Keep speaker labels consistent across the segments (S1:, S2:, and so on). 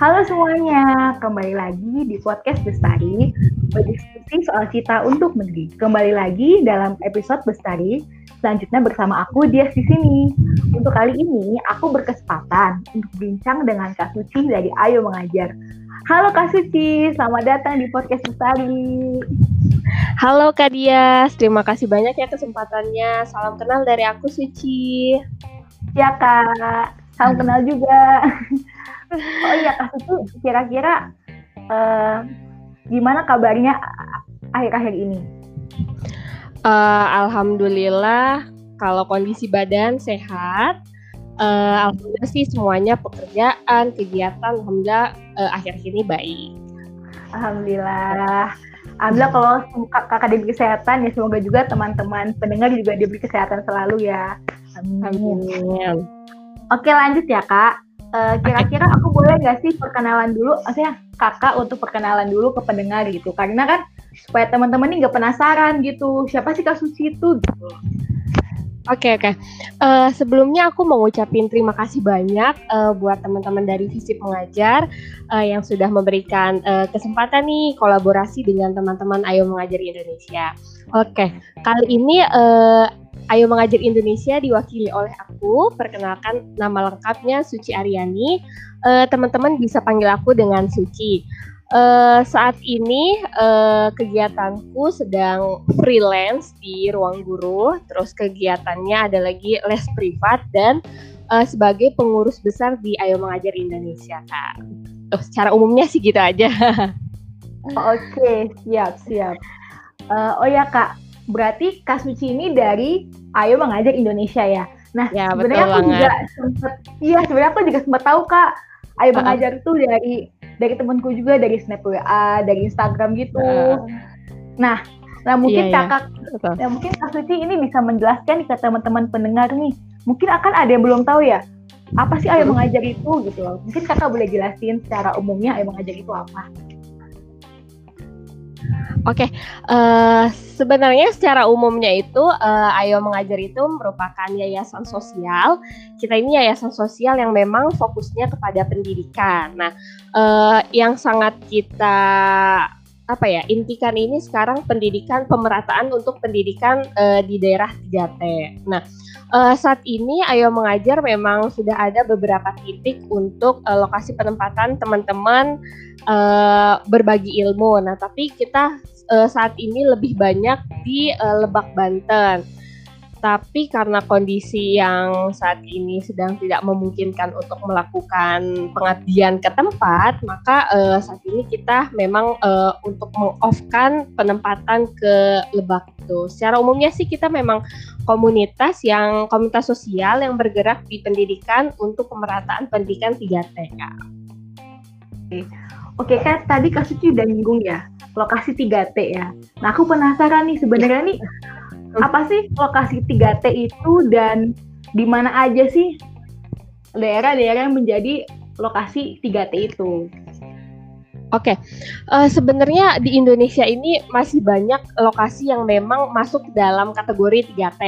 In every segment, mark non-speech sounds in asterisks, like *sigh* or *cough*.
S1: Halo semuanya, kembali lagi di podcast Bestari berdiskusi soal cita untuk negeri. Kembali lagi dalam episode Bestari selanjutnya bersama aku dia di sini. Untuk kali ini aku berkesempatan untuk bincang dengan Kak Suci dari Ayo Mengajar. Halo Kak Suci, selamat datang di podcast Bestari.
S2: Halo Kak Dias, terima kasih banyak ya kesempatannya. Salam kenal dari aku Suci.
S1: Ya Kak, salam kenal juga. Oh iya Kak Suci, kira-kira uh, gimana kabarnya akhir-akhir ini?
S2: Uh, Alhamdulillah, kalau kondisi badan sehat. Uh, Alhamdulillah sih semuanya pekerjaan, kegiatan, Alhamdulillah uh, akhir-akhir ini baik.
S1: Alhamdulillah. Alhamdulillah kalau kakak diberi kesehatan ya semoga juga teman-teman pendengar juga diberi kesehatan selalu ya.
S2: Amin. Amin.
S1: Oke lanjut ya kak. Uh, kira-kira aku boleh nggak sih perkenalan dulu, maksudnya kakak untuk perkenalan dulu ke pendengar gitu, karena kan supaya teman-teman ini nggak penasaran gitu, siapa sih kak Suci itu gitu.
S2: Oke okay, oke. Okay. Uh, eh, sebelumnya aku mau ngucapin terima kasih banyak uh, buat teman-teman dari Visip Mengajar uh, yang sudah memberikan uh, kesempatan nih kolaborasi dengan teman-teman Ayo Mengajar Indonesia. Oke, okay. kali ini uh, Ayo Mengajar Indonesia diwakili oleh aku. Perkenalkan nama lengkapnya Suci Aryani. Uh, teman-teman bisa panggil aku dengan Suci. Uh, saat ini uh, kegiatanku sedang freelance di ruang guru, terus kegiatannya ada lagi les privat dan uh, sebagai pengurus besar di Ayo Mengajar Indonesia, Kak. Oh, secara umumnya sih gitu aja. *laughs*
S1: Oke, siap, siap. Uh, oh ya Kak, berarti Kak Suci ini dari Ayo Mengajar Indonesia ya. Nah, ya, sebenarnya aku banget. juga sempat iya sebenarnya aku juga sempat tahu Kak Ayo Mengajar itu dari dari temanku juga dari Snap WA, dari Instagram gitu. Uh. Nah, nah mungkin iya, iya. Kakak iya. ya mungkin Kak Suci ini bisa menjelaskan ke teman-teman pendengar nih. Mungkin akan ada yang belum tahu ya. Apa sih Ayo Mengajar itu gitu loh. Mungkin Kakak boleh jelasin secara umumnya Ayo Mengajar itu apa?
S2: Oke, okay. uh, eh, sebenarnya secara umumnya itu uh, Ayo Mengajar itu merupakan yayasan sosial. Kita ini yayasan sosial yang memang fokusnya kepada pendidikan. Nah, uh, yang sangat kita apa ya intikan ini sekarang pendidikan pemerataan untuk pendidikan uh, di daerah 3T. Nah, uh, saat ini Ayo Mengajar memang sudah ada beberapa titik untuk uh, lokasi penempatan teman-teman uh, berbagi ilmu. Nah, tapi kita uh, saat ini lebih banyak di uh, Lebak Banten. Tapi karena kondisi yang saat ini sedang tidak memungkinkan untuk melakukan pengabdian ke tempat, maka uh, saat ini kita memang uh, untuk mengoffkan penempatan ke Lebak itu. Secara umumnya sih kita memang komunitas yang komunitas sosial yang bergerak di pendidikan untuk pemerataan pendidikan 3T.
S1: Oke, kan tadi kasus udah nyinggung ya lokasi 3T ya. Nah, aku penasaran nih sebenarnya nih apa sih lokasi 3T itu dan di mana aja sih daerah-daerah yang menjadi lokasi 3T itu?
S2: Oke, okay. uh, eh, sebenarnya di Indonesia ini masih banyak lokasi yang memang masuk dalam kategori 3T.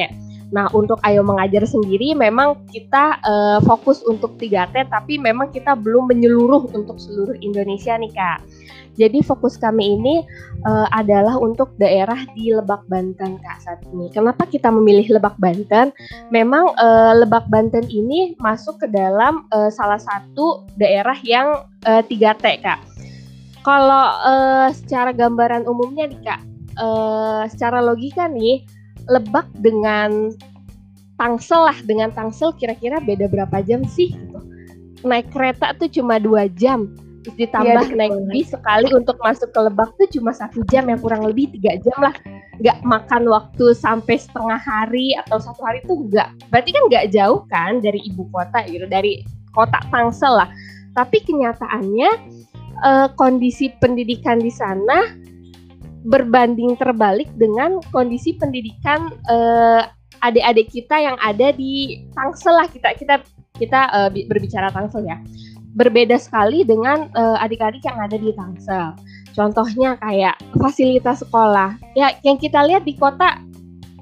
S2: Nah, untuk Ayo Mengajar sendiri memang kita uh, fokus untuk 3T tapi memang kita belum menyeluruh untuk seluruh Indonesia nih, Kak. Jadi fokus kami ini uh, adalah untuk daerah di Lebak Banten Kak saat ini. Kenapa kita memilih Lebak Banten? Memang uh, Lebak Banten ini masuk ke dalam uh, salah satu daerah yang uh, 3T Kak. Kalau uh, secara gambaran umumnya nih Kak, uh, secara logika nih Lebak dengan Tangsel lah dengan Tangsel kira-kira beda berapa jam sih? Gitu. Naik kereta tuh cuma dua jam terus ditambah ya, naik bis sekali untuk masuk ke Lebak tuh cuma satu jam yang kurang lebih tiga jam lah nggak makan waktu sampai setengah hari atau satu hari tuh enggak berarti kan nggak jauh kan dari ibu kota gitu dari kota Tangsel lah tapi kenyataannya uh, kondisi pendidikan di sana berbanding terbalik dengan kondisi pendidikan uh, adik-adik kita yang ada di Tangsel lah kita kita kita uh, berbicara Tangsel ya berbeda sekali dengan uh, adik-adik yang ada di Tangsel. Contohnya kayak fasilitas sekolah. Ya, yang kita lihat di kota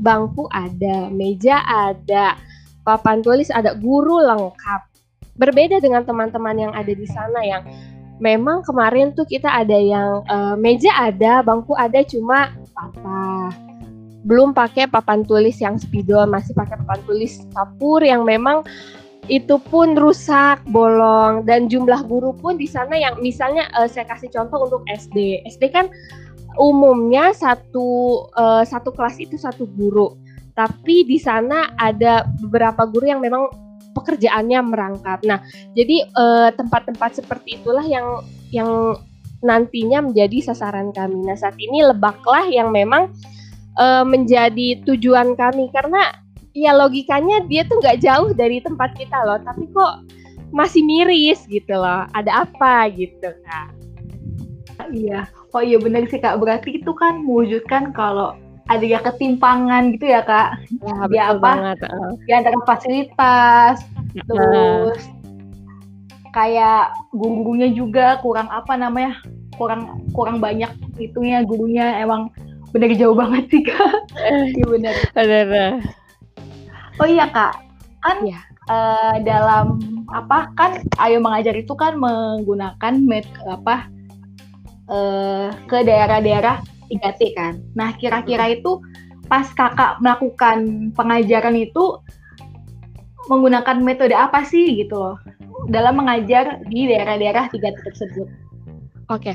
S2: bangku ada, meja ada, papan tulis ada, guru lengkap. Berbeda dengan teman-teman yang ada di sana yang memang kemarin tuh kita ada yang uh, meja ada, bangku ada, cuma patah. Belum pakai papan tulis yang spidol, masih pakai papan tulis kapur yang memang itu pun rusak, bolong dan jumlah guru pun di sana yang misalnya uh, saya kasih contoh untuk SD. SD kan umumnya satu uh, satu kelas itu satu guru. Tapi di sana ada beberapa guru yang memang pekerjaannya merangkap. Nah, jadi eh, tempat-tempat seperti itulah yang yang nantinya menjadi sasaran kami. Nah, saat ini Lebaklah yang memang uh, menjadi tujuan kami karena ya logikanya dia tuh nggak jauh dari tempat kita loh, tapi kok masih miris gitu loh. Ada apa gitu kak?
S1: Iya. Oh iya benar sih kak. Berarti itu kan mewujudkan kalau ada ya ketimpangan gitu ya kak. Ya, di apa? banget. di antara fasilitas uh. terus kayak guru-gurunya juga kurang apa namanya kurang kurang banyak itunya gurunya. Emang bener jauh banget sih kak. Iya bener. bener oh iya kak. Kan ya. uh, dalam apa kan ayo mengajar itu kan menggunakan met apa uh, ke daerah-daerah 3T kan. Nah, kira-kira itu pas kakak melakukan pengajaran itu menggunakan metode apa sih gitu loh dalam mengajar di daerah-daerah 3T tersebut?
S2: Oke, okay.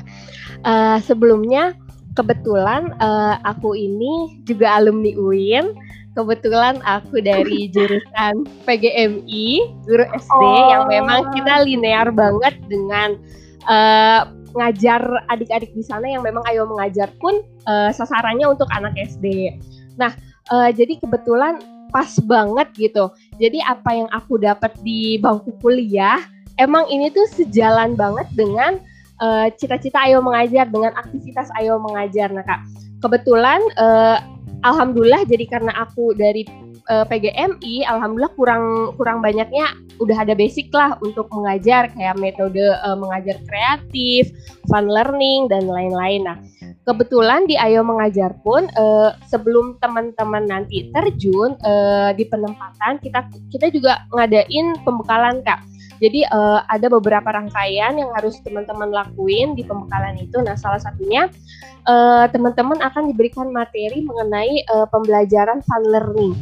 S2: uh, eh, sebelumnya kebetulan uh, aku ini juga alumni UIN. Kebetulan aku dari *laughs* jurusan PGMI, guru SD oh. yang memang kita linear banget dengan uh, ngajar adik-adik di sana yang memang ayo mengajar pun uh, sasarannya untuk anak SD. Nah, uh, jadi kebetulan pas banget gitu. Jadi apa yang aku dapat di bangku kuliah, emang ini tuh sejalan banget dengan uh, cita-cita ayo mengajar, dengan aktivitas ayo mengajar. Nah, Kak, kebetulan uh, alhamdulillah jadi karena aku dari uh, PGMI alhamdulillah kurang kurang banyaknya udah ada basic lah untuk mengajar kayak metode uh, mengajar kreatif, fun learning dan lain-lain. Nah, kebetulan di Ayo Mengajar pun uh, sebelum teman-teman nanti terjun uh, di penempatan kita kita juga ngadain pembekalan Kak. Jadi uh, ada beberapa rangkaian yang harus teman-teman lakuin di pembekalan itu. Nah, salah satunya uh, teman-teman akan diberikan materi mengenai uh, pembelajaran fun learning.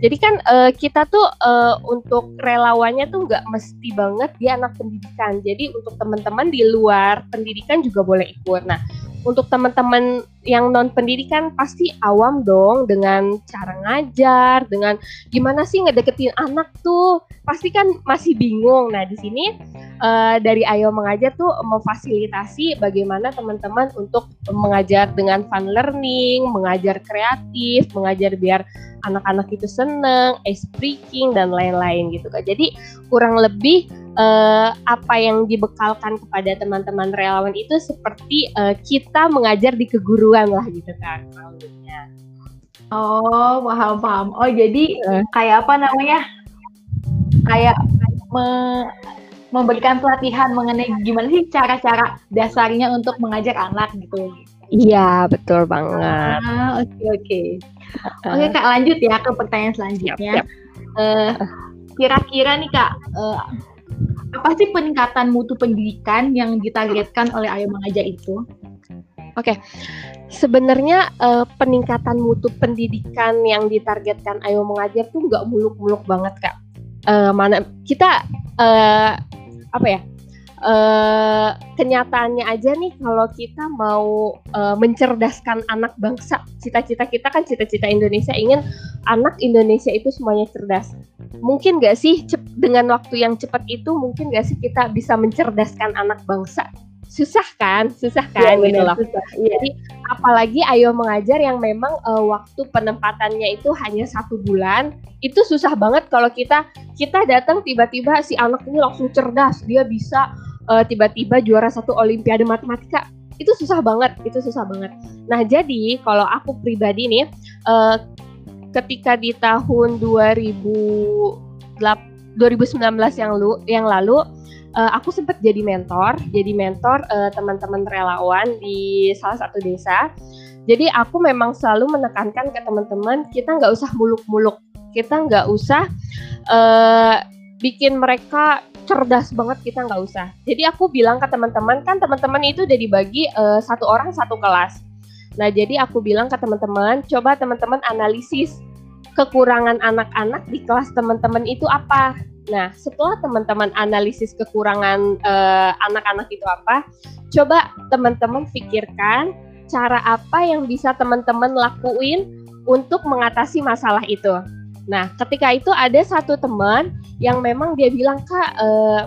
S2: Jadi kan uh, kita tuh uh, untuk relawannya tuh nggak mesti banget dia anak pendidikan. Jadi untuk teman-teman di luar pendidikan juga boleh ikut. Nah, untuk teman-teman yang non pendidikan pasti awam dong dengan cara ngajar, dengan gimana sih ngedeketin anak tuh, pasti kan masih bingung. Nah di sini uh, dari Ayo Mengajar tuh memfasilitasi bagaimana teman-teman untuk mengajar dengan fun learning, mengajar kreatif, mengajar biar anak-anak itu seneng, ice breaking dan lain-lain gitu kan. Jadi kurang lebih uh, apa yang dibekalkan kepada teman-teman relawan itu seperti uh, kita mengajar di keguruan lah gitu kan.
S1: Oh, paham paham. Oh, jadi uh. kayak apa namanya? Kayak me memberikan pelatihan mengenai gimana sih cara-cara dasarnya untuk mengajar anak gitu.
S2: Iya, betul banget.
S1: Ah, oke okay, oke. Okay. Oke kak lanjut ya ke pertanyaan selanjutnya. Yep, yep. Uh, kira-kira nih kak, uh, apa sih peningkatan mutu pendidikan yang ditargetkan oleh Ayo Mengajar itu?
S2: Oke, okay. sebenarnya uh, peningkatan mutu pendidikan yang ditargetkan Ayo Mengajar tuh nggak muluk-muluk banget kak. Uh, mana kita uh, apa ya? uh, kenyataannya aja nih kalau kita mau uh, mencerdaskan anak bangsa cita-cita kita kan cita-cita Indonesia ingin anak Indonesia itu semuanya cerdas mungkin gak sih dengan waktu yang cepat itu mungkin gak sih kita bisa mencerdaskan anak bangsa susah kan susah kan ya, gitu loh. susah, iya. jadi apalagi ayo mengajar yang memang uh, waktu penempatannya itu hanya satu bulan itu susah banget kalau kita kita datang tiba-tiba si anak ini langsung cerdas dia bisa uh, tiba-tiba juara satu olimpiade matematika. Itu susah banget itu susah banget. Nah jadi kalau aku pribadi nih uh, ketika di tahun 2000 2019 yang lalu yang lalu uh, aku sempat jadi mentor jadi mentor uh, teman-teman relawan di salah satu desa jadi aku memang selalu menekankan ke teman-teman kita nggak usah muluk-muluk kita nggak usah uh, bikin mereka cerdas banget kita nggak usah. Jadi aku bilang ke teman-teman kan teman-teman itu udah dibagi uh, satu orang satu kelas. Nah jadi aku bilang ke teman-teman coba teman-teman analisis kekurangan anak-anak di kelas teman-teman itu apa. Nah setelah teman-teman analisis kekurangan uh, anak-anak itu apa, coba teman-teman pikirkan cara apa yang bisa teman-teman lakuin untuk mengatasi masalah itu. Nah, ketika itu ada satu teman yang memang dia bilang kak uh,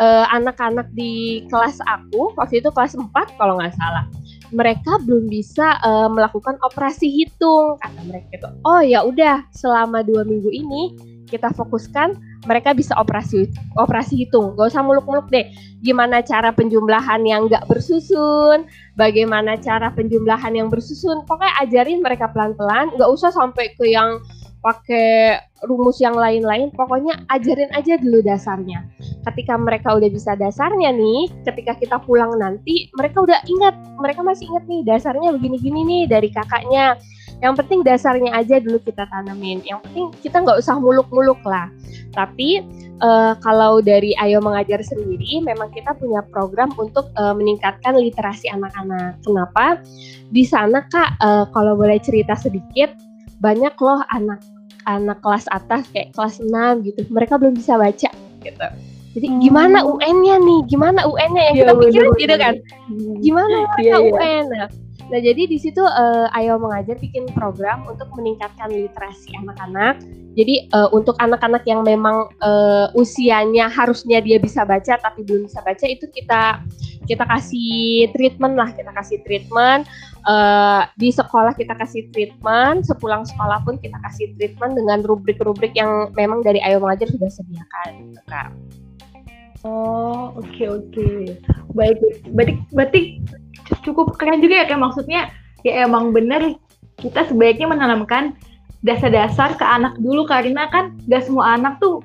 S2: uh, anak-anak di kelas aku waktu itu kelas 4 kalau nggak salah mereka belum bisa uh, melakukan operasi hitung kata mereka itu oh ya udah selama dua minggu ini kita fokuskan mereka bisa operasi operasi hitung. Gak usah muluk-muluk deh. Gimana cara penjumlahan yang nggak bersusun bagaimana cara penjumlahan yang bersusun. Pokoknya ajarin mereka pelan-pelan. Nggak usah sampai ke yang pakai rumus yang lain-lain. Pokoknya ajarin aja dulu dasarnya. Ketika mereka udah bisa dasarnya nih ketika kita pulang nanti mereka udah ingat. Mereka masih ingat nih dasarnya begini-gini nih dari kakaknya yang penting dasarnya aja dulu kita tanamin yang penting kita nggak usah muluk-muluk lah. Tapi uh, kalau dari Ayo Mengajar sendiri memang kita punya program untuk uh, meningkatkan literasi anak-anak. Kenapa? Di sana kak uh, kalau boleh cerita sedikit banyak loh anak anak kelas atas kayak kelas 6 gitu. Mereka belum bisa baca gitu. Jadi hmm. gimana UN-nya nih? Gimana UN-nya? Yang ya, kita pikirin gitu kan? Gimana ya, ya. UN nah, nah jadi di situ uh, Ayo mengajar bikin program untuk meningkatkan literasi anak-anak jadi uh, untuk anak-anak yang memang uh, usianya harusnya dia bisa baca tapi belum bisa baca itu kita kita kasih treatment lah kita kasih treatment uh, di sekolah kita kasih treatment, sepulang sekolah pun kita kasih treatment dengan rubrik-rubrik yang memang dari Ayo Mengajar sudah sediakan, gitu, Kak.
S1: Oh, oke okay, oke. Okay. Baik, berarti berarti cukup keren juga ya kayak maksudnya ya emang bener kita sebaiknya menanamkan dasar-dasar ke anak dulu karena kan gak semua anak tuh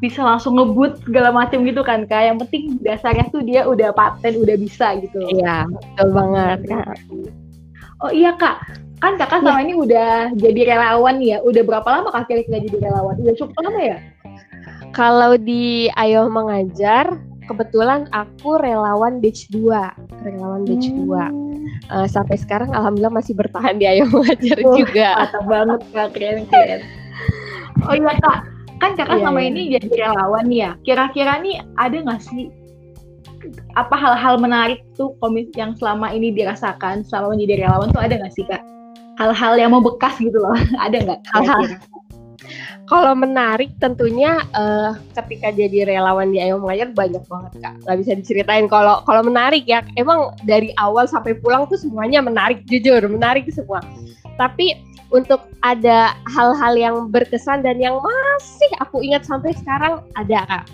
S1: bisa langsung ngebut segala macam gitu kan kak yang penting dasarnya tuh dia udah paten udah bisa gitu
S2: iya betul banget kak
S1: Oh iya kak, kan kakak selama iya. ini udah jadi relawan ya. Udah berapa lama kak kira-kira jadi relawan? Udah cukup lama ya?
S2: Kalau di Ayo Mengajar, kebetulan aku relawan batch 2. Relawan batch hmm. 2. Uh, sampai sekarang alhamdulillah masih bertahan di Ayo Mengajar oh, juga.
S1: Mantap banget kak, keren keren. *laughs* Oh iya kak, kan kakak yeah, selama yeah. ini jadi relawan ya. Kira-kira nih ada nggak sih apa hal-hal menarik tuh komit yang selama ini dirasakan selama menjadi relawan tuh ada nggak sih kak? Hal-hal yang mau bekas gitu loh, *laughs* ada nggak? Hal-hal.
S2: Kalau menarik tentunya uh, ketika jadi relawan di Ayo Mengajar banyak banget kak, nggak bisa diceritain. Kalau kalau menarik ya, emang dari awal sampai pulang tuh semuanya menarik, jujur menarik semua. Tapi untuk ada hal-hal yang berkesan dan yang masih aku ingat sampai sekarang ada kak.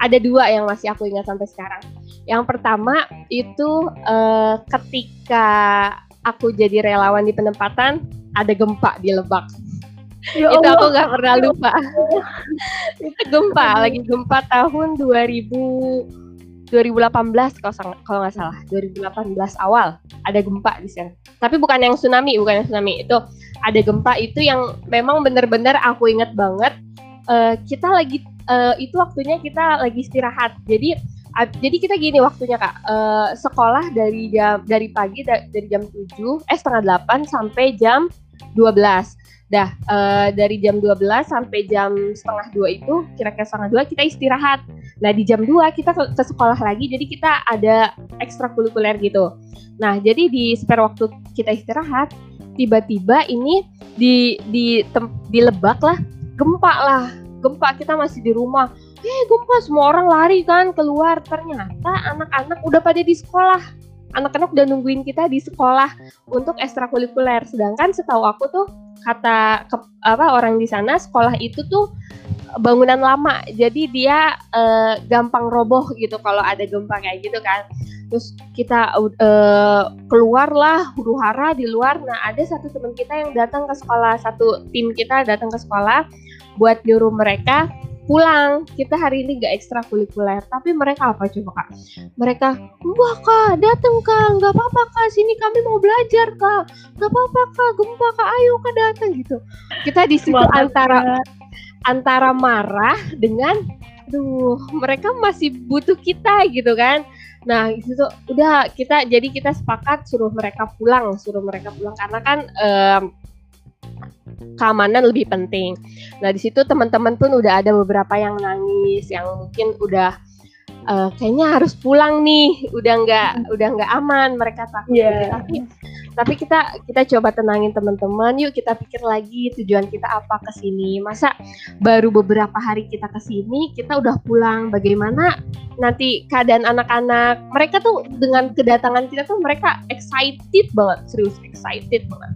S2: Ada dua yang masih aku ingat sampai sekarang. Yang pertama itu uh, ketika aku jadi relawan di penempatan ada gempa di Lebak. Ya itu aku nggak pernah lupa. itu gempa, lagi gempa tahun 2000 2018 kalau kalau nggak salah 2018 awal ada gempa di sana. Tapi bukan yang tsunami, bukan yang tsunami. Itu ada gempa itu yang memang benar-benar aku ingat banget. Uh, kita lagi uh, itu waktunya kita lagi istirahat. Jadi jadi kita gini waktunya kak uh, sekolah dari jam dari pagi da, dari jam 7 eh setengah 8 sampai jam 12 dah uh, dari jam 12 sampai jam setengah dua itu kira-kira setengah dua kita istirahat. Nah di jam 2 kita ke, ke sekolah lagi jadi kita ada ekstrakurikuler gitu. Nah jadi di spare waktu kita istirahat tiba-tiba ini di di tem, di lebak lah gempa lah. Gempa kita masih di rumah. Eh gempa semua orang lari kan keluar. Ternyata anak-anak udah pada di sekolah anak-anak udah nungguin kita di sekolah untuk ekstrakurikuler. Sedangkan setahu aku tuh kata ke, apa orang di sana sekolah itu tuh bangunan lama. Jadi dia uh, gampang roboh gitu kalau ada gempa kayak gitu kan. Terus kita uh, keluarlah huru hara di luar. Nah ada satu teman kita yang datang ke sekolah satu tim kita datang ke sekolah buat nyuruh mereka pulang. Kita hari ini gak ekstrakurikuler tapi mereka apa coba kak? Mereka wah kak dateng kak. Nggak apa-apa kak. Sini kami mau belajar kak. Nggak apa-apa kak. Gempa kak. Ayo kak datang gitu. Kita di situ antara antara marah dengan duh mereka masih butuh kita gitu kan. Nah itu udah kita jadi kita sepakat suruh mereka pulang suruh mereka pulang. Karena kan um, keamanan lebih penting. Nah di situ teman-teman pun udah ada beberapa yang nangis yang mungkin udah uh, kayaknya harus pulang nih udah nggak hmm. udah nggak aman mereka takut yeah. tapi tapi kita kita coba tenangin teman-teman yuk kita pikir lagi tujuan kita apa ke sini. Masa baru beberapa hari kita ke sini kita udah pulang bagaimana nanti keadaan anak-anak? Mereka tuh dengan kedatangan kita tuh mereka excited banget serius excited banget.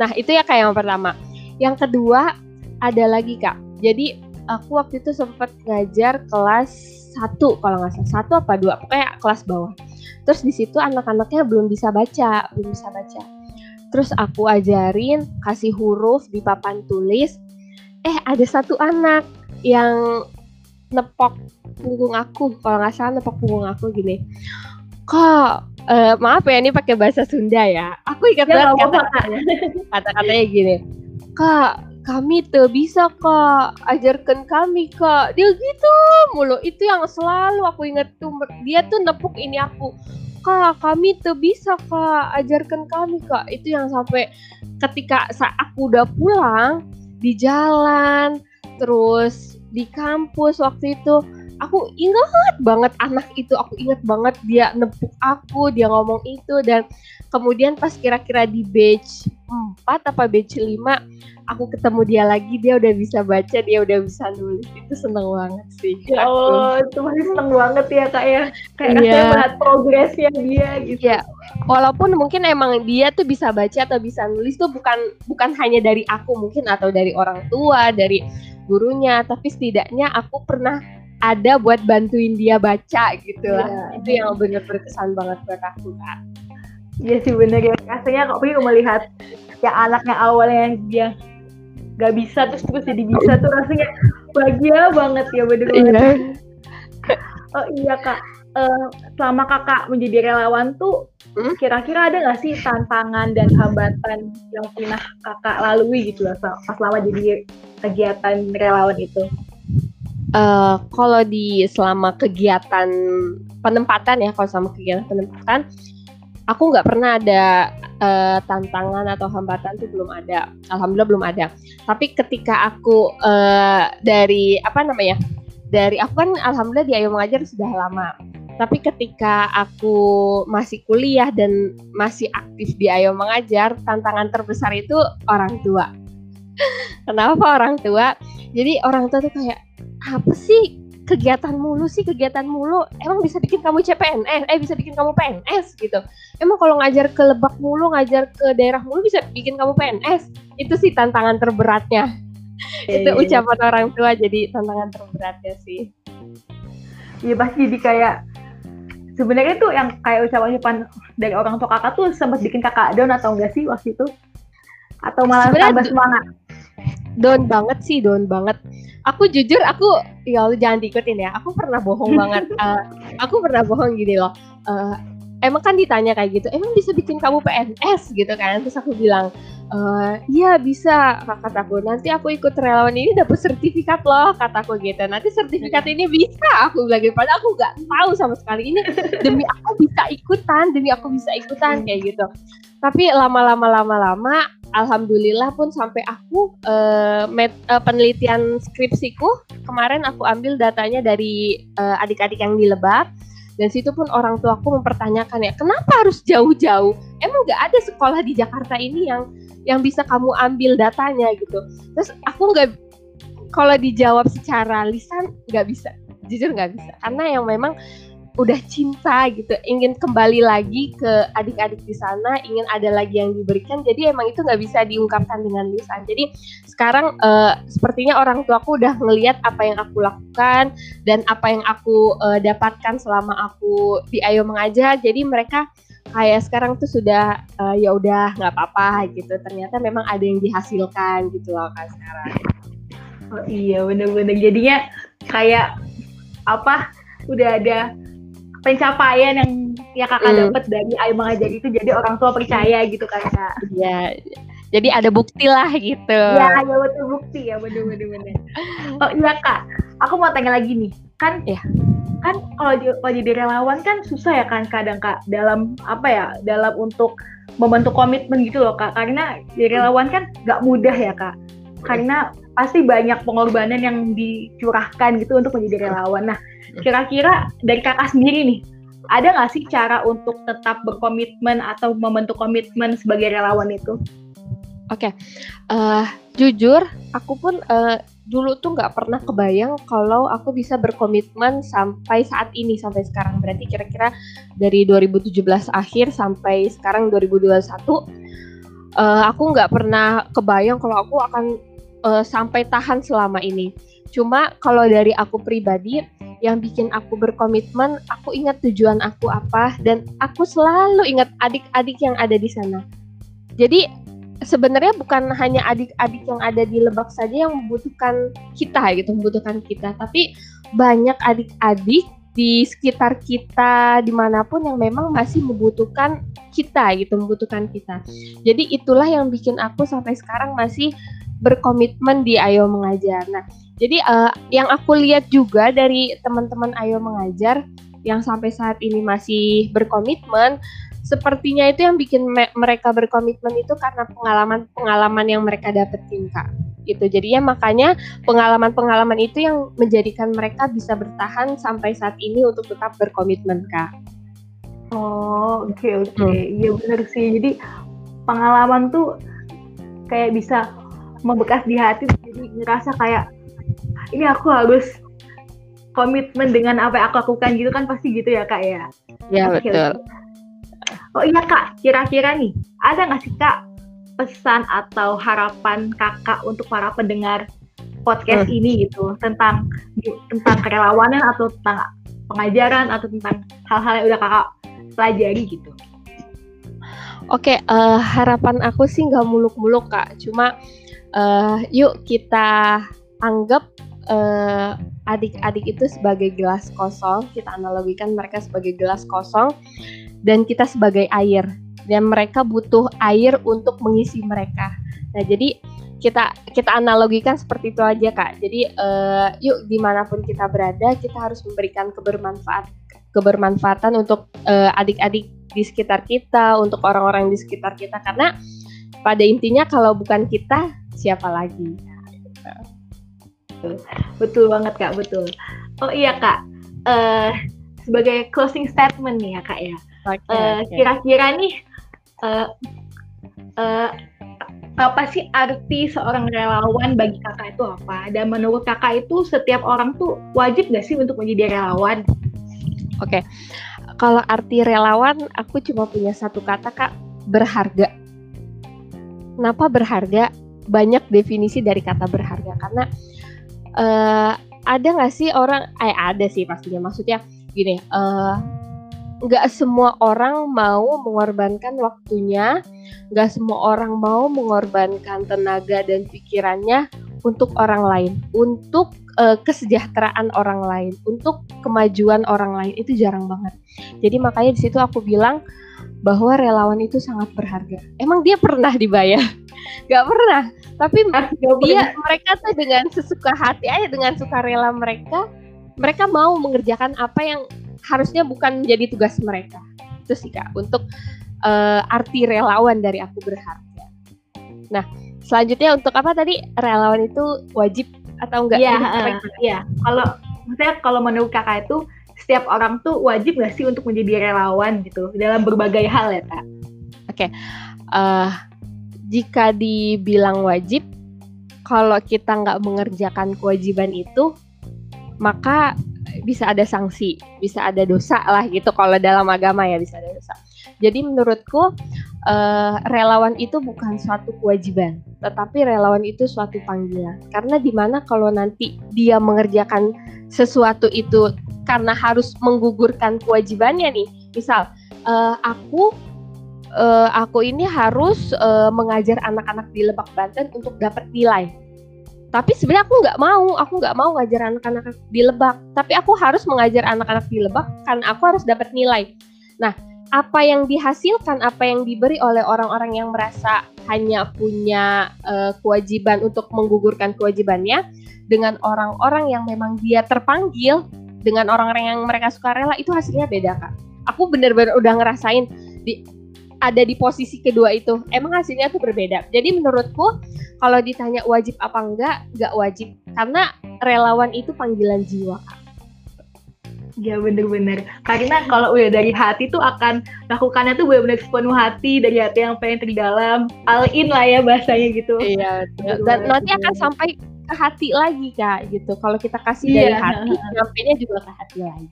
S2: Nah itu ya kayak yang pertama yang kedua ada lagi kak. Jadi aku waktu itu sempat ngajar kelas satu kalau nggak salah. Satu apa dua? Pokoknya kelas bawah. Terus di situ anak-anaknya belum bisa baca belum bisa baca. Terus aku ajarin kasih huruf di papan tulis. Eh ada satu anak yang nepok punggung aku kalau nggak salah nepok punggung aku gini. Kok uh, maaf ya ini pakai bahasa Sunda ya. Aku ingat ya, banget kata-katanya. Kata-katanya gini kak kami tuh bisa kak. Ajarkan kami kak. Dia gitu mulu. Itu yang selalu aku inget tuh. Dia tuh nepuk ini aku. Kak kami tuh bisa kak. Ajarkan kami kak. Itu yang sampai ketika saat aku udah pulang di jalan terus di kampus waktu itu aku ingat banget anak itu aku ingat banget dia nepuk aku dia ngomong itu dan kemudian pas kira-kira di batch 4 apa batch 5 aku ketemu dia lagi dia udah bisa baca dia udah bisa nulis. Itu seneng banget sih
S1: ya Allah itu masih seneng banget ya kak ya. Kayak yeah. melihat progresnya dia gitu.
S2: Ya walaupun mungkin emang dia tuh bisa baca atau bisa nulis tuh bukan bukan hanya dari aku mungkin atau dari orang tua dari gurunya tapi setidaknya aku pernah ada buat bantuin dia baca gitu lah yeah. itu yang bener berkesan banget buat aku kak
S1: Iya sih bener ya rasanya kok melihat ya anaknya awalnya yang dia gak bisa terus terus jadi bisa tuh rasanya bahagia banget ya bener iya. oh iya kak uh, selama kakak menjadi relawan tuh hmm? kira-kira ada nggak sih tantangan dan hambatan yang pernah kakak lalui gitu lah pas lama jadi kegiatan relawan itu?
S2: Uh, kalau di selama kegiatan penempatan ya, kalau selama kegiatan penempatan, aku nggak pernah ada uh, tantangan atau hambatan tuh belum ada. Alhamdulillah belum ada. Tapi ketika aku uh, dari apa namanya? Dari aku kan alhamdulillah di Ayo Mengajar sudah lama. Tapi ketika aku masih kuliah dan masih aktif di Ayo Mengajar, tantangan terbesar itu orang tua. *laughs* Kenapa orang tua? Jadi orang tua tuh kayak apa sih? Kegiatan mulu sih kegiatan mulu. Emang bisa bikin kamu CPNS eh bisa bikin kamu PNS gitu. Emang kalau ngajar ke Lebak mulu ngajar ke daerah mulu bisa bikin kamu PNS itu sih tantangan terberatnya. E, itu ucapan orang tua jadi tantangan terberatnya sih.
S1: Iya pasti jadi kayak sebenarnya tuh yang kayak ucapan-ucapan dari orang tua kakak tuh sempat bikin kakak down atau enggak sih waktu itu? Atau malah Sebenernya tambah semangat
S2: down banget sih down banget. Aku jujur aku ya lu jangan diikutin ya. Aku pernah bohong banget. Uh, *laughs* aku pernah bohong gini loh. Uh, emang kan ditanya kayak gitu emang bisa bikin kamu PNS gitu kan. Terus aku bilang uh, iya bisa. Kataku nanti aku ikut relawan ini dapat sertifikat loh kataku gitu. Nanti sertifikat ini bisa aku bilang gitu. Padahal aku nggak tahu sama sekali. Ini demi aku bisa ikutan demi aku bisa ikutan kayak gitu. Tapi lama-lama lama-lama alhamdulillah pun sampai aku uh, met, uh, penelitian skripsiku kemarin aku ambil datanya dari uh, adik-adik yang di Lebak dan situ pun orang tua aku mempertanyakan ya kenapa harus jauh-jauh? Emang nggak ada sekolah di Jakarta ini yang yang bisa kamu ambil datanya? Gitu. Terus aku nggak kalau dijawab secara lisan nggak bisa. Jujur nggak bisa. Karena yang memang udah cinta gitu ingin kembali lagi ke adik-adik di sana ingin ada lagi yang diberikan jadi emang itu nggak bisa diungkapkan dengan lisan. Jadi sekarang uh, sepertinya orang tuaku udah ngelihat apa yang aku lakukan dan apa yang aku uh, dapatkan selama aku di Ayo Mengajar. Jadi mereka kayak sekarang tuh sudah uh, ya udah nggak apa-apa gitu. Ternyata memang ada yang dihasilkan gitu loh kan sekarang.
S1: Oh iya bener-bener. Jadinya kayak apa udah ada pencapaian yang ya kakak hmm. dapat dari Ayo Mengajar itu jadi orang tua percaya gitu kan kak.
S2: Iya. Jadi ada bukti lah gitu.
S1: Iya, ada betul bukti ya bener bener bener. Oh iya kak, aku mau tanya lagi nih. kan ya kan kalau kalau jadi relawan kan susah ya kan kadang kak dalam apa ya dalam untuk membentuk komitmen gitu loh kak karena jadi relawan kan nggak mudah ya kak karena pasti banyak pengorbanan yang dicurahkan gitu untuk menjadi relawan nah kira-kira dari kakak sendiri nih ada nggak sih cara untuk tetap berkomitmen atau membentuk komitmen sebagai relawan itu?
S2: Oke, okay. uh, eh, jujur aku pun uh, dulu tuh nggak pernah kebayang kalau aku bisa berkomitmen sampai saat ini sampai sekarang berarti kira-kira dari 2017 akhir sampai sekarang 2021 uh, eh, aku nggak pernah kebayang kalau aku akan uh, sampai tahan selama ini cuma kalau dari aku pribadi yang bikin aku berkomitmen aku ingat tujuan aku apa dan aku selalu ingat adik-adik yang ada di sana jadi sebenarnya bukan hanya adik-adik yang ada di Lebak saja yang membutuhkan kita gitu, membutuhkan kita, tapi banyak adik-adik di sekitar kita di mana pun yang memang masih membutuhkan kita gitu, membutuhkan kita. Jadi itulah yang bikin aku sampai sekarang masih berkomitmen di Ayo Mengajar. Nah, jadi uh, yang aku lihat juga dari teman-teman Ayo Mengajar yang sampai saat ini masih berkomitmen sepertinya itu yang bikin me mereka berkomitmen itu karena pengalaman-pengalaman yang mereka dapetin kak gitu jadinya makanya pengalaman-pengalaman itu yang menjadikan mereka bisa bertahan sampai saat ini untuk tetap berkomitmen kak
S1: oh oke okay, oke okay. iya hmm. benar sih jadi pengalaman tuh kayak bisa membekas di hati jadi ngerasa kayak ini aku harus komitmen dengan apa yang aku lakukan gitu kan pasti gitu ya kak ya
S2: ya okay, betul okay.
S1: Oh iya kak, kira-kira nih ada nggak sih kak pesan atau harapan kakak untuk para pendengar podcast hmm. ini gitu tentang tentang kerelawanan atau tentang pengajaran atau tentang hal-hal yang udah kakak pelajari gitu.
S2: Oke, okay, uh, eh, harapan aku sih nggak muluk-muluk kak, cuma uh, yuk kita anggap uh, adik-adik itu sebagai gelas kosong, kita analogikan mereka sebagai gelas kosong dan kita sebagai air dan mereka butuh air untuk mengisi mereka. Nah jadi kita kita analogikan seperti itu aja kak. Jadi uh, yuk di mana pun kita berada kita harus memberikan kebermanfaat kebermanfaatan untuk uh, adik-adik di sekitar kita, untuk orang-orang di sekitar kita karena pada intinya kalau bukan kita siapa lagi?
S1: Betul banget kak, betul. Oh iya kak, uh, sebagai closing statement nih ya kak ya okay, uh, eh, okay. kira-kira nih uh, uh, apa sih arti seorang relawan bagi kakak itu apa? Dan menurut kakak itu setiap orang tuh wajib gak sih untuk menjadi relawan?
S2: Oke, okay. kalau arti relawan aku cuma punya satu kata kak, berharga. Kenapa berharga? Banyak definisi dari kata berharga karena uh, ada nggak sih orang? Eh ada sih pastinya. Maksudnya gini, uh, nggak semua orang mau mengorbankan waktunya, nggak semua orang mau mengorbankan tenaga dan pikirannya untuk orang lain, untuk uh, kesejahteraan orang lain, untuk kemajuan orang lain itu jarang banget. Jadi makanya di situ aku bilang bahwa relawan itu sangat berharga. Emang dia pernah dibayar? *laughs* Gak pernah. Tapi dia mereka tuh dengan sesuka hati aja dengan suka rela mereka, mereka mau mengerjakan apa yang harusnya bukan menjadi tugas mereka. Itu sih kak untuk uh, arti relawan dari aku berharga. Nah selanjutnya untuk apa tadi? Relawan itu wajib atau enggak?
S1: Iya uh, iya. Kalau maksudnya kalau menurut kakak itu setiap orang tuh wajib gak sih untuk menjadi relawan gitu? Dalam berbagai hal ya kak?
S2: Oke okay. uh, eh, jika dibilang wajib kalau kita nggak mengerjakan kewajiban itu maka bisa ada sanksi, bisa ada dosa lah gitu kalau dalam agama ya bisa ada dosa. Jadi menurutku uh, relawan itu bukan suatu kewajiban, tetapi relawan itu suatu panggilan. Karena di mana kalau nanti dia mengerjakan sesuatu itu karena harus menggugurkan kewajibannya nih, misal uh, aku uh, aku ini harus uh, mengajar anak-anak di Lebak Banten untuk dapat nilai. Tapi sebenarnya aku nggak mau aku nggak mau ngajar anak-anak di lebak. Tapi aku harus mengajar anak-anak di lebak karena aku harus dapat nilai. Nah apa yang dihasilkan apa yang diberi oleh orang-orang yang merasa hanya punya uh, kewajiban untuk menggugurkan kewajibannya dengan orang-orang yang memang dia terpanggil dengan orang-orang yang mereka suka rela itu hasilnya beda kak. Aku bener-bener udah ngerasain di ada di posisi kedua itu emang hasilnya tuh berbeda jadi menurutku kalau ditanya wajib apa enggak enggak wajib karena relawan itu panggilan jiwa kak
S1: Ya bener-bener. Karena kalau udah dari hati tuh akan lakukannya tuh bener-bener sepenuh hati dari hati yang pengen terdalam. All in lah ya bahasanya gitu.
S2: Iya. Dan nanti akan sampai ke hati lagi kak gitu. Kalau kita kasih dari iya. hati, nyampe juga ke hati lagi.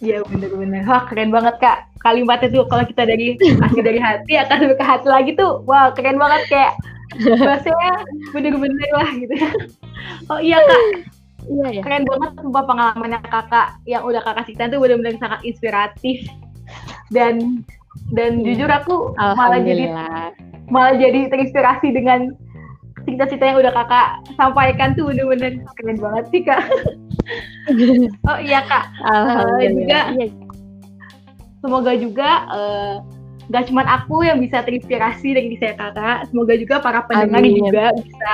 S1: Iya bener-bener. Wah keren banget kak. Kalimatnya tuh kalau kita dari kasih dari hati akan sampai ke hati lagi tuh. Wah keren banget kayak bahasanya bener-bener lah gitu. Oh iya kak Iya, iya. Keren banget sumpah pengalamannya kakak yang udah kakak ceritain tuh benar-benar sangat inspiratif dan dan iya. jujur aku malah jadi malah jadi terinspirasi dengan cerita-cerita yang udah kakak sampaikan tuh bener-bener keren banget sih kak. *laughs* oh iya kak. Uh, juga iya. semoga juga uh, gak cuma aku yang bisa terinspirasi dari saya kakak, semoga juga para pendengar Amin. juga bisa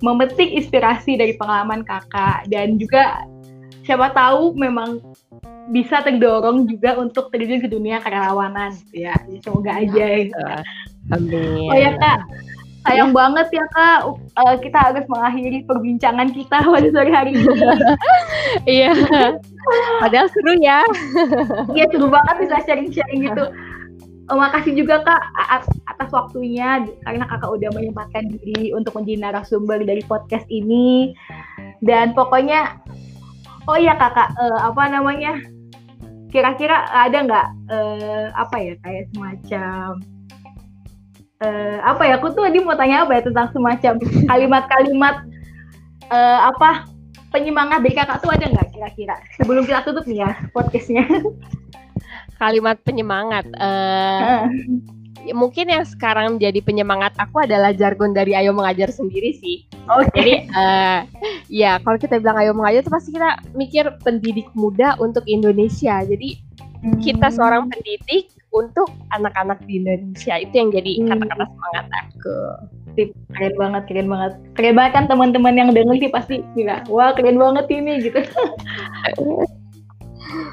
S1: memetik inspirasi dari pengalaman kakak dan juga siapa tahu memang bisa terdorong juga untuk terjun ke dunia kerelawanan ya semoga aja ya. Amin. Oh ya kak, sayang ya. banget ya kak uh, kita harus mengakhiri perbincangan kita *laughs* pada sore hari ini. *laughs*
S2: Iya. Padahal seru ya. *laughs*
S1: Iya seru banget bisa sharing-sharing gitu. Oh, makasih juga kak atas waktunya karena kakak udah menyempatkan diri untuk menjadi narasumber dari podcast ini dan pokoknya oh iya kakak uh, apa namanya kira-kira ada nggak uh, apa ya kayak semacam uh, apa ya aku tuh tadi mau tanya apa ya tentang semacam kalimat-kalimat uh, apa penyemangat dari kakak tuh ada nggak kira-kira sebelum kita tutup nih ya podcastnya
S2: kalimat penyemangat. Uh, uh. Mungkin yang sekarang jadi penyemangat aku adalah jargon dari Ayo Mengajar sendiri sih.
S1: Okay.
S2: Jadi uh, ya kalau kita bilang Ayo Mengajar itu pasti kita mikir pendidik muda untuk Indonesia. Jadi hmm. kita seorang pendidik untuk anak-anak di Indonesia itu yang jadi hmm. kata-kata semangat aku.
S1: Keren banget, keren banget. Keren banget kan teman-teman yang denger sih pasti gila. Wah keren banget ini gitu. *laughs*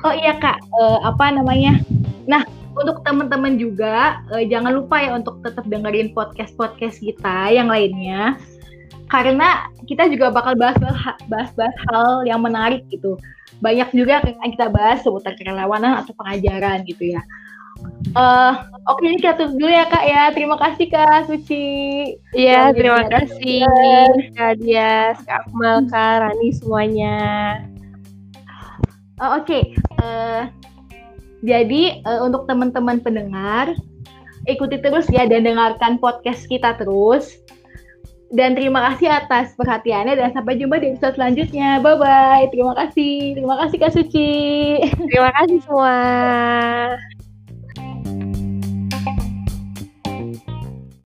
S1: Oh iya kak, uh, apa namanya? Nah untuk teman-teman juga uh, jangan lupa ya untuk tetap dengerin podcast-podcast kita yang lainnya karena kita juga bakal bahas-bahas hal yang menarik gitu. Banyak juga yang kita bahas seputar kerelawanan atau pengajaran gitu ya. Uh, Oke, okay, kita tutup dulu ya kak ya. Terima kasih kak Suci.
S2: Iya, terima kasih Kak Dias, Kak Akmal, Kak Rani semuanya.
S1: Oh, Oke, okay. uh, eh, jadi uh, untuk teman-teman pendengar, ikuti terus ya dan dengarkan podcast kita terus. Dan terima kasih atas perhatiannya dan sampai jumpa di episode selanjutnya. Bye bye. Terima kasih. Terima kasih Kak Suci.
S2: Terima kasih semua.